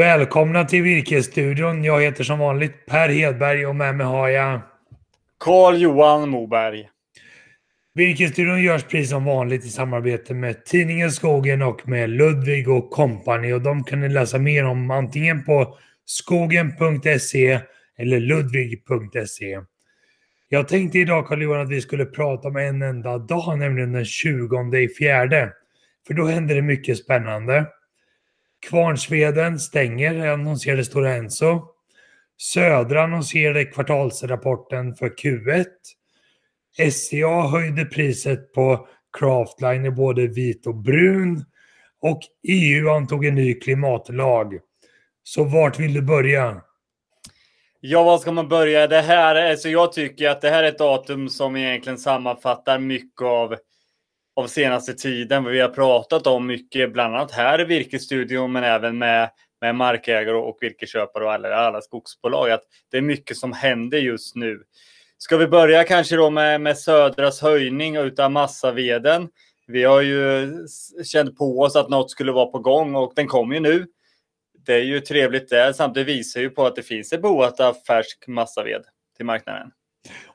Välkomna till Virkesstudion. Jag heter som vanligt Per Hedberg och med mig har jag Carl-Johan Moberg. Virkesstudion görs precis som vanligt i samarbete med tidningen Skogen och med Ludvig och Company och de kan ni läsa mer om antingen på skogen.se eller ludvig.se. Jag tänkte idag Carl-Johan att vi skulle prata om en enda dag, nämligen den 20 i fjärde. För då händer det mycket spännande. Kvarnsveden stänger, annonserade Stora Enso. Södra annonserade kvartalsrapporten för Q1. SCA höjde priset på Craftliner både vit och brun. Och EU antog en ny klimatlag. Så vart vill du börja? Ja, var ska man börja? Det här, alltså jag tycker att det här är ett datum som egentligen sammanfattar mycket av, av senaste tiden. Vi har pratat om mycket, bland annat här i Virkesstudion, men även med, med markägare och virkesköpare och alla, alla skogsbolag. Att det är mycket som händer just nu. Ska vi börja kanske då med, med Södras höjning utav massaveden? Vi har ju känt på oss att något skulle vara på gång och den kommer ju nu det är ju trevligt det. Samtidigt visar ju på att det finns ett behov av färsk massaved till marknaden.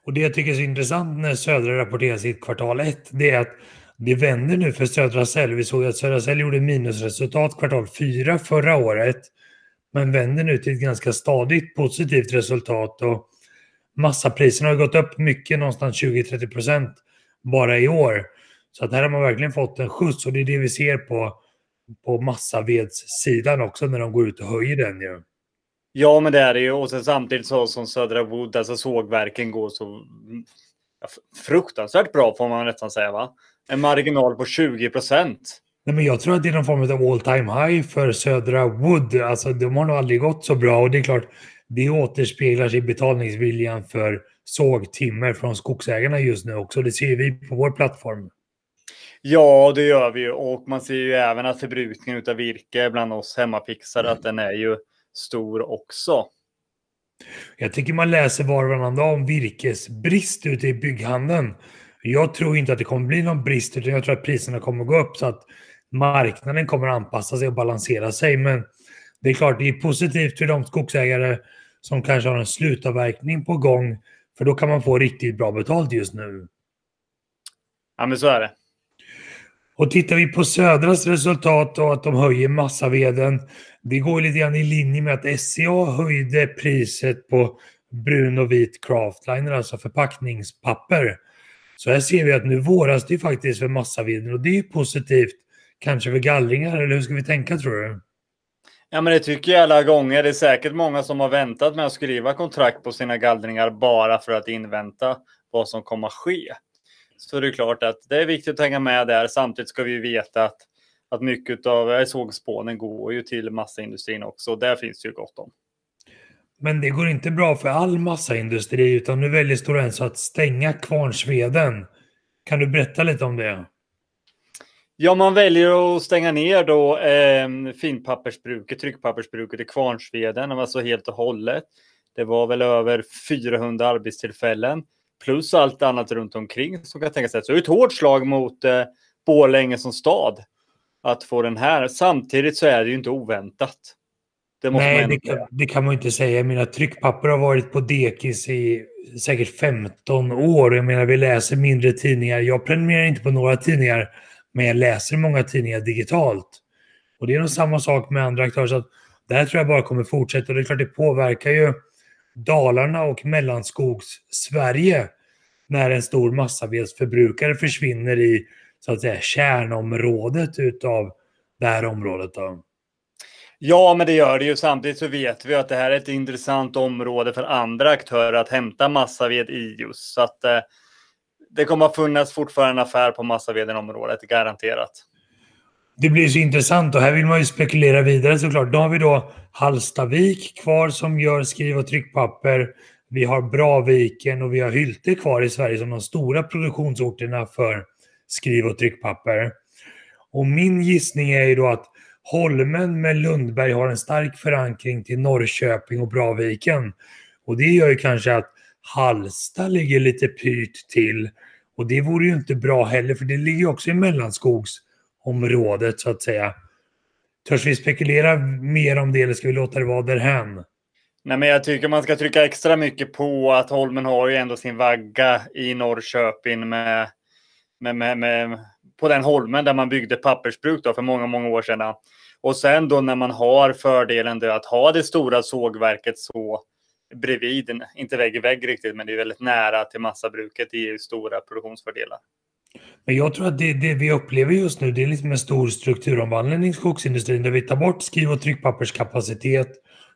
Och det jag tycker är så intressant när Södra rapporterar sitt kvartal 1, det är att det vänder nu för Södra Cell. Vi såg att Södra Cell gjorde minusresultat kvartal 4 förra året, men vänder nu till ett ganska stadigt positivt resultat. Och massapriserna har gått upp mycket, någonstans 20-30 procent bara i år. Så att här har man verkligen fått en skjuts och det är det vi ser på på massavedssidan också när de går ut och höjer den ju. Ja, men det är det ju. Och sen samtidigt så som Södra Wood, alltså sågverken går så mm, fruktansvärt bra får man nästan säga va? En marginal på 20 procent. Nej, men jag tror att det är någon form av all time high för Södra Wood. Alltså de har nog aldrig gått så bra och det är klart, det återspeglar sig i betalningsviljan för sågtimmer från skogsägarna just nu också. Det ser vi på vår plattform. Ja, det gör vi ju. Och man ser ju även att förbrukningen av virke bland oss hemmafixare, att den är ju stor också. Jag tycker man läser var och varannan dag om virkesbrist ute i bygghandeln. Jag tror inte att det kommer bli någon brist, utan jag tror att priserna kommer gå upp så att marknaden kommer anpassa sig och balansera sig. Men det är klart, det är positivt för de skogsägare som kanske har en slutavverkning på gång, för då kan man få riktigt bra betalt just nu. Ja, men så är det. Och tittar vi på Södras resultat och att de höjer massaveden, det går lite grann i linje med att SCA höjde priset på brun och vit craftliner, alltså förpackningspapper. Så här ser vi att nu våras det faktiskt för massaveden och det är positivt. Kanske för gallringar, eller hur ska vi tänka tror du? Ja, men det tycker jag alla gånger. Det är säkert många som har väntat med att skriva kontrakt på sina gallringar bara för att invänta vad som kommer att ske så det är klart att det är viktigt att hänga med där. Samtidigt ska vi veta att, att mycket av sågspånen går ju till massaindustrin också. Och där finns det ju gott om. Men det går inte bra för all massaindustri utan nu väljer Stora Enso att stänga Kvarnsveden. Kan du berätta lite om det? Ja, man väljer att stänga ner då eh, finpappersbruket, tryckpappersbruket i Kvarnsveden, alltså helt och hållet. Det var väl över 400 arbetstillfällen plus allt annat runt omkring som kan tänkas. Så det är ett hårt slag mot eh, Borlänge som stad att få den här. Samtidigt så är det ju inte oväntat. Det Nej, det kan, det kan, man inte säga. Mina tryckpapper har varit på dekis i säkert 15 år. Jag menar, vi läser mindre tidningar. Jag prenumererar inte på några tidningar, men jag läser många tidningar digitalt. Och det är nog samma sak med andra aktörer. Så att det här tror jag bara kommer fortsätta. Och det är klart, det påverkar ju Dalarna och Mellanskogs-Sverige när en stor massavedsförbrukare försvinner i så att säga kärnområdet utav det här området. Då. Ja, men det gör det ju. Samtidigt så vet vi att det här är ett intressant område för andra aktörer att hämta massaved i just. Så att eh, det kommer att finnas fortfarande en affär på massaveden-området, garanterat. Det blir så intressant och här vill man ju spekulera vidare såklart. Då har vi då Hallstavik kvar som gör skriv och tryckpapper. Vi har Braviken och vi har Hylte kvar i Sverige som de stora produktionsorterna för skriv och tryckpapper. Och min gissning är ju då att Holmen med Lundberg har en stark förankring till Norrköping och Braviken. Och det gör ju kanske att Hallsta ligger lite pyrt till. Och det vore ju inte bra heller för det ligger ju också i mellanskogsområdet så att säga. Törs vi spekulera mer om det eller ska vi låta det vara därhän? Nej, men jag tycker man ska trycka extra mycket på att Holmen har ju ändå sin vagga i Norrköping med, med, med, med på den holmen där man byggde pappersbruk då för många, många år sedan. Och sen då när man har fördelen då att ha det stora sågverket så bredvid, inte vägg i vägg riktigt, men det är väldigt nära till massabruket. Det ger ju stora produktionsfördelar. Men jag tror att det, det, vi upplever just nu, det är liksom en stor strukturomvandling i skogsindustrin där vi tar bort skriv och tryckpapperskapacitet.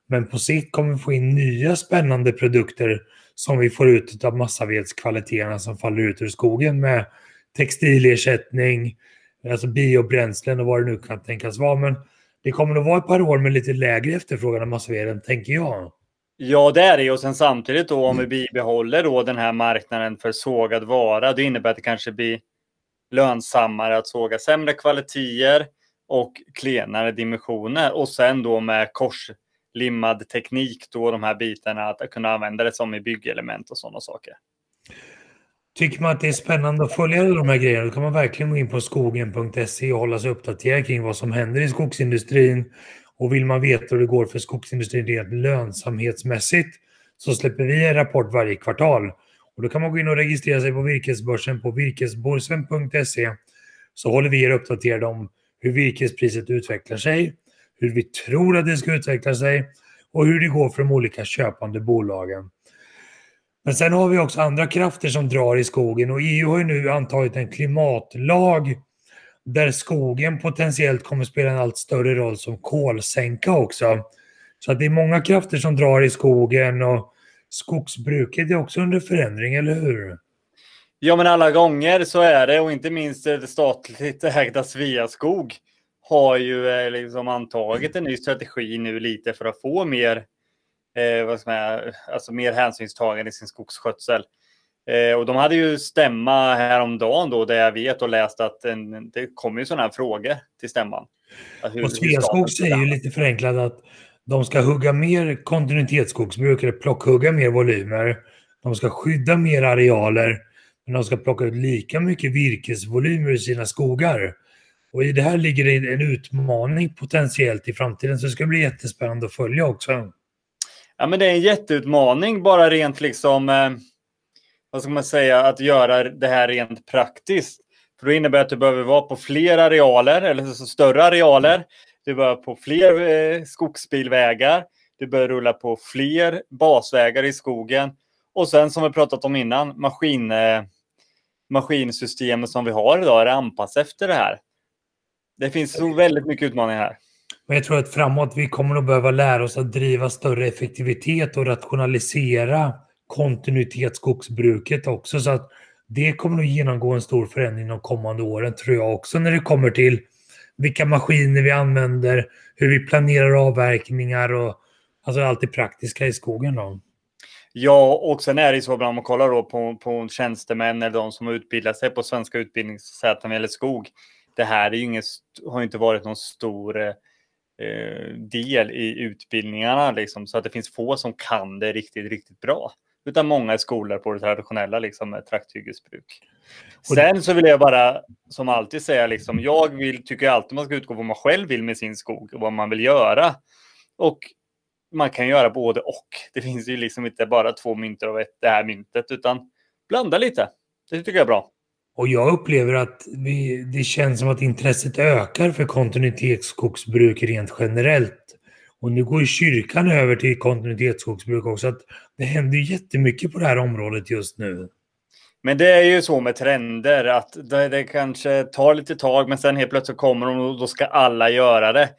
Men på sikt kommer vi få in nya spännande produkter som vi får ut av massavedskvaliteterna som faller ut ur skogen med textilersättning, alltså biobränslen och vad det nu kan tänkas vara. Men det kommer nog vara ett par år med lite lägre efterfrågan av massaveden, tänker jag. Ja, det är det. Och sen samtidigt då om vi bibehåller då den här marknaden för sågad vara, det innebär att det kanske blir lönsammare att såga sämre kvaliteter och klenare dimensioner och sen då med korslimmad teknik då de här bitarna att kunna använda det som i byggelement och sådana saker. Tycker man att det är spännande att följa de här grejerna då kan man verkligen gå in på skogen.se och hålla sig uppdaterad kring vad som händer i skogsindustrin. Och vill man veta hur det går för skogsindustrin rent lönsamhetsmässigt så släpper vi en rapport varje kvartal. Och då kan man gå in och registrera sig på virkesbörsen på virkesborsen.se så håller vi er uppdaterade om hur virkespriset utvecklar sig, hur vi tror att det ska utveckla sig och hur det går för de olika köpande bolagen. Men sen har vi också andra krafter som drar i skogen och EU har ju nu antagit en klimatlag där skogen potentiellt kommer spela en allt större roll som kolsänka också. Så att det är många krafter som drar i skogen och skogsbruket är också under förändring, eller hur? Ja, men alla gånger så är det och inte minst det statligt ägda Sveaskog har ju eh, liksom antagit en ny strategi nu lite för att få mer eh, vad ska man, alltså mer hänsynstagande i sin skogsskötsel. Eh, och de hade ju stämma häromdagen då där jag vet och läst att en, det kommer ju sådana här frågor till stämman. Hur, och Sveaskog säger ju lite förenklat att de ska hugga mer kontinuitetsskogsbruk, eller plockhugga mer volymer. De ska skydda mer arealer, men de ska plocka ut lika mycket virkesvolymer i sina skogar. Och i det här ligger det en utmaning potentiellt i framtiden, så det ska bli jättespännande att följa också. Ja, men det är en jätteutmaning bara rent liksom, eh, vad ska man säga, att göra det här rent praktiskt. För då innebär det att du behöver vara på fler arealer, eller så större arealer. Du behöver på fler eh, skogsbilvägar. Du behöver rulla på fler basvägar i skogen. Och sen som vi pratat om innan, maskin, eh, maskinsystemet som vi har idag är anpassat efter det här. Det finns så väldigt mycket utmaningar här. Men jag tror att framåt vi kommer att behöva lära oss att driva större effektivitet och rationalisera kontinuitetsskogsbruket också. Så att det kommer att genomgå en stor förändring de kommande åren tror jag också när det kommer till vilka maskiner vi använder, hur vi planerar avverkningar och alltså allt det praktiska i skogen. Då. Ja, och sen är det så om man kollar då på, på tjänstemän eller de som har utbildat sig på svenska utbildningssäten eller skog. Det här är ju inget, har inte varit någon stor Eh, del i utbildningarna, liksom, så att det finns få som kan det riktigt, riktigt bra. Utan många är skolor på det traditionella liksom, trakthyggesbruk. Sen så vill jag bara, som alltid säga, liksom, jag vill, tycker alltid man ska utgå från vad man själv vill med sin skog och vad man vill göra. Och man kan göra både och. Det finns ju liksom inte bara två mynter av ett, det här myntet, utan blanda lite. Det tycker jag är bra. Och jag upplever att vi, det känns som att intresset ökar för kontinuitetsskogsbruk rent generellt. Och nu går ju kyrkan över till kontinuitetsskogsbruk också. Att det händer jättemycket på det här området just nu. Men det är ju så med trender att det, det kanske tar lite tag men sen helt plötsligt kommer de och då ska alla göra det.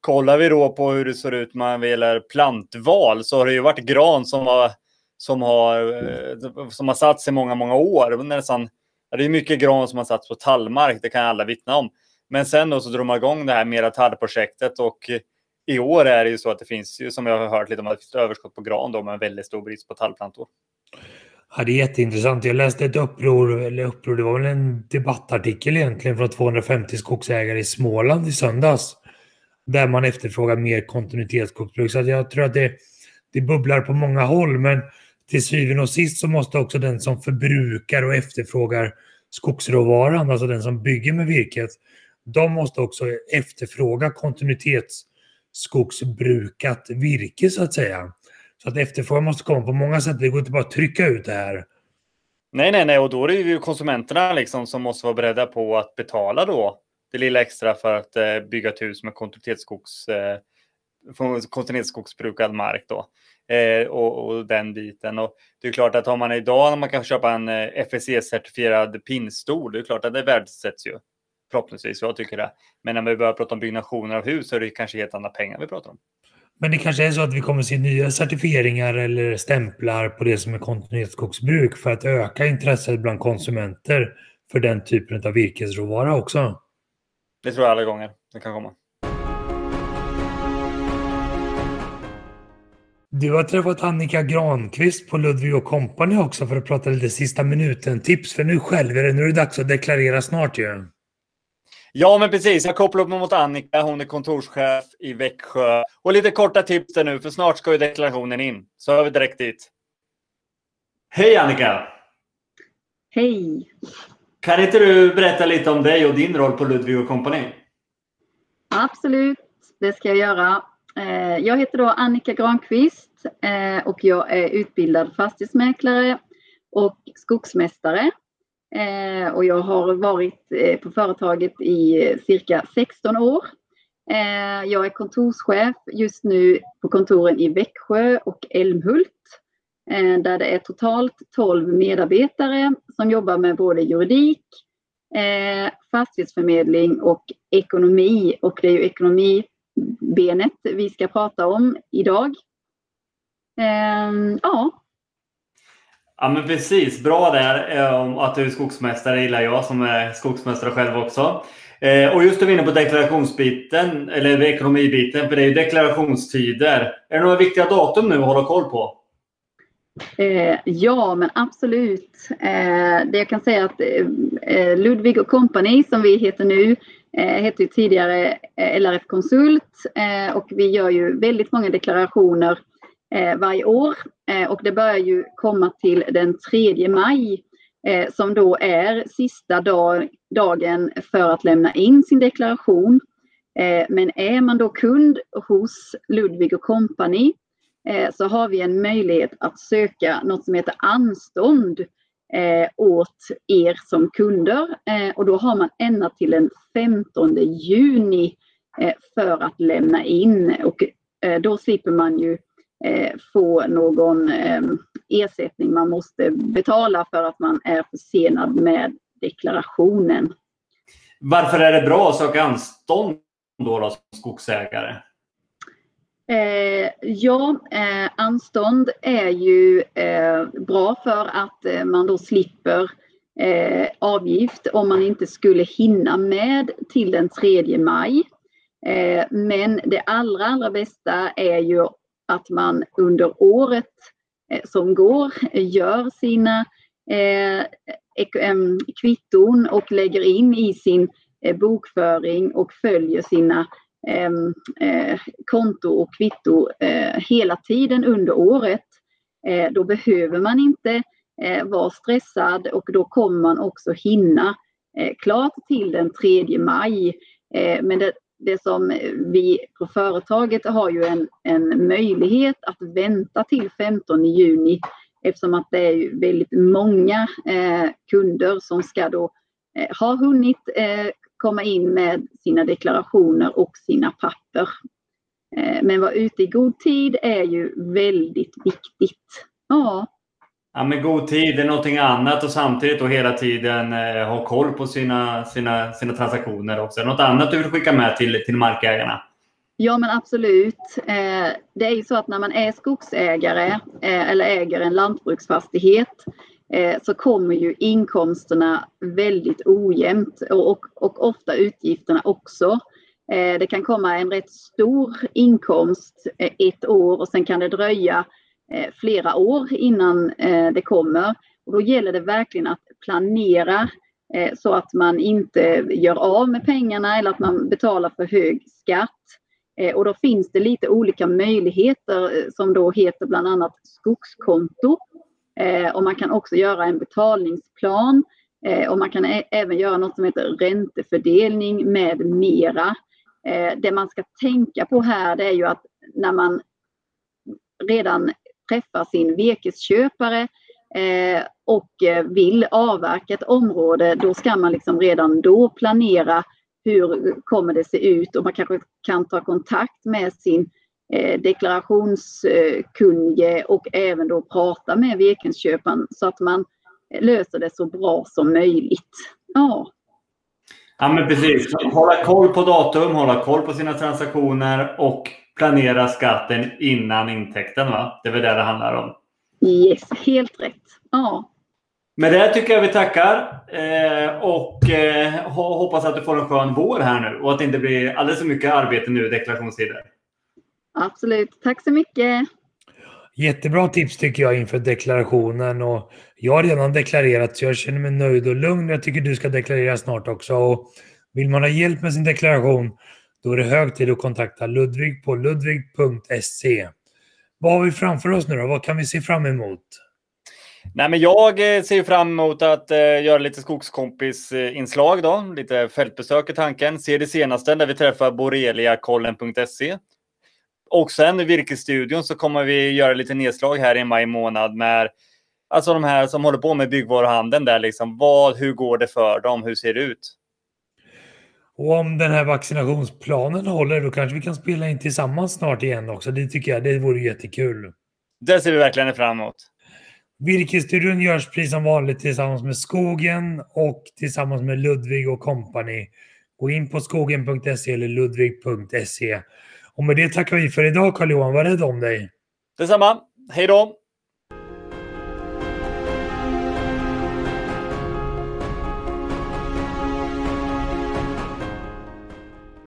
Kollar vi då på hur det ser ut man gäller plantval så har det ju varit gran som har, som har, eh, som har satt sig många, många år. Nästan det är mycket gran som har satts på tallmark, det kan alla vittna om. Men sen då så drog man igång det här mera tallprojektet och i år är det ju så att det finns ju som jag har hört lite om ett överskott på gran då med väldigt stor brist på tallplantor. Ja, det är jätteintressant. Jag läste ett uppror, eller uppror, det var väl en debattartikel egentligen från 250 skogsägare i Småland i söndags. Där man efterfrågar mer kontinuitetsskogsbruk. Så jag tror att det, det bubblar på många håll. Men till syvende och sist så måste också den som förbrukar och efterfrågar skogsråvaran, alltså den som bygger med virket, de måste också efterfråga kontinuitetsskogsbrukat virke så att säga. Så att efterfrågan måste komma på många sätt. Det går inte bara att trycka ut det här. Nej, nej, nej, och då är det ju konsumenterna liksom som måste vara beredda på att betala då det lilla extra för att eh, bygga ett hus med kontinuitetsskogs, eh, kontinuitetsskogsbrukad mark då. Eh, och, och, den biten. Och det är klart att har man idag när man kan köpa en eh, FSC-certifierad pinnstol, det är klart att det värdesätts ju. Förhoppningsvis, jag tycker det. Men när vi börjar prata om byggnationer av hus så är det kanske helt andra pengar vi pratar om. Men det kanske är så att vi kommer se nya certifieringar eller stämplar på det som är kontinuitetsskogsbruk för att öka intresset bland konsumenter för den typen av virkesråvara också. Det tror jag alla gånger det kan komma. Du har träffat Annika Granqvist på Ludvig Company också för att prata lite sista minuten-tips. För nu själv är det, nu är det dags att deklarera snart ju. Ja, men precis. Jag kopplar upp mig mot Annika. Hon är kontorschef i Växjö. Och lite korta tips där nu, för snart ska ju deklarationen in. Så är vi direkt dit. Hej Annika! Hej! Kan inte du berätta lite om dig och din roll på Ludvig Company? Absolut, det ska jag göra. Eh, jag heter då Annika Granqvist eh, och jag är utbildad fastighetsmäklare och skogsmästare. Eh, och jag har varit på företaget i cirka 16 år. Jag är kontorschef just nu på kontoren i Växjö och Älmhult där det är totalt 12 medarbetare som jobbar med både juridik, fastighetsförmedling och ekonomi. Och det är ju ekonomi benet vi ska prata om idag. Ehm, ja. Ja men precis, bra där eh, att du är skogsmästare gillar jag som är skogsmästare själv också. Eh, och just du är inne på deklarationsbiten, eller ekonomibiten, för det är ju deklarationstider. Är det några viktiga datum nu att hålla koll på? Eh, ja, men absolut. det jag kan säga att Ludvig Company, som vi heter nu, Eh, hette ju tidigare eh, LRF Konsult eh, och vi gör ju väldigt många deklarationer varje år och det börjar ju komma till den 3 maj som då är sista dag, dagen för att lämna in sin deklaration. men är man då kund hos Ludvig Company så har vi en möjlighet att söka något som heter anstånd eh, åt er som kunder eh, och då har man ända till den 15 juni eh, för att lämna in och eh, då slipper man ju eh, få någon eh, ersättning man måste betala för att man är försenad med deklarationen. Varför är det bra att söka anstånd då, då som skogsägare? Eh, ja, eh, anstånd är ju eh, bra för att eh, man då slipper eh, avgift om man inte skulle hinna med till den 3 maj. Eh, men det allra, allra bästa är ju att man under året eh, som går gör sina eh, kvitton och lägger in i sin eh, bokföring och följer sina Eh, konto och kvitto eh, hela tiden under året. Eh, då behöver man inte eh, vara stressad och då kommer man också hinna eh, klart till den 3 maj. Men det, det som vi på företaget har ju en, en möjlighet att vänta till 15 juni eftersom att det är väldigt många eh, kunder som ska då eh, ha hunnit eh, komma in med sina deklarationer och sina papper. Eh, men vara ute i god tid är ju väldigt viktigt. Ja. Ja, men god tid är någonting annat och samtidigt då hela tiden eh, ha koll på sina, sina, sina transaktioner också. Något annat du vill skicka med till, till markägarna? Ja men absolut. Eh, det är ju så att när man är skogsägare eh, eller äger en lantbruksfastighet Eh, så kommer ju inkomsterna väldigt ojämnt och, och, och ofta utgifterna också. Eh, det kan komma en rätt stor inkomst eh, ett år och sen kan det dröja flera år innan det kommer. Och då gäller det verkligen att planera så att man inte gör av med pengarna eller att man betalar för hög skatt. Och då finns det lite olika möjligheter som då heter bland annat skogskonto Eh, och man kan också göra en betalningsplan Eh, och man kan även göra något som heter räntefördelning med mera. Eh, det man ska tänka på här det är ju att när man redan träffar sin virkesköpare eh, och eh, vill avverka ett område, då ska man liksom redan då planera hur kommer det se ut och man kanske kan ta kontakt med sin deklarationskunnige och även då prata med virkesköparen så att man löser det så bra som möjligt. Ja. Ja, men precis. Hålla koll på datum, hålla koll på sina transaktioner och planera skatten innan intäkten. Va? Det är väl det det handlar om? Yes, helt rätt. Ja. Med det tycker jag vi tackar eh, och eh, hoppas att du får en skön vår här nu och att det inte blir alldeles för mycket arbete nu i deklarationstider. Absolut. Tack så mycket. Jättebra tips tycker jag inför deklarationen. Och jag har redan deklarerat så jag känner mig nöjd och lugn. Jag tycker du ska deklarera snart också. Och vill man ha hjälp med sin deklaration då är det hög tid att kontakta Ludvig på ludvig.se. Vad har vi framför oss nu då? Vad kan vi se fram emot? Nej, men jag eh, ser fram emot att uh, göra lite skogskompis-inslag. Då. Lite fältbesök i tanken. Se det senaste där vi träffar boreliakollen.se och sen i Virkesstudion så kommer vi göra lite nedslag här i maj månad med alltså de här som håller på med byggvaruhandeln där liksom. Vad, hur går det för dem? Hur ser det ut? Och om den här vaccinationsplanen håller då kanske vi kan spela in tillsammans snart igen också. Det tycker jag, det vore jättekul. Det ser vi verkligen fram emot. Virkesstudion görs precis som vanligt tillsammans med Skogen och tillsammans med Ludvig och Company. Gå in på skogen.se eller ludvig.se och med det tackar vi för idag Carl-Johan. Var rädd om dig. Detsamma. Hej då!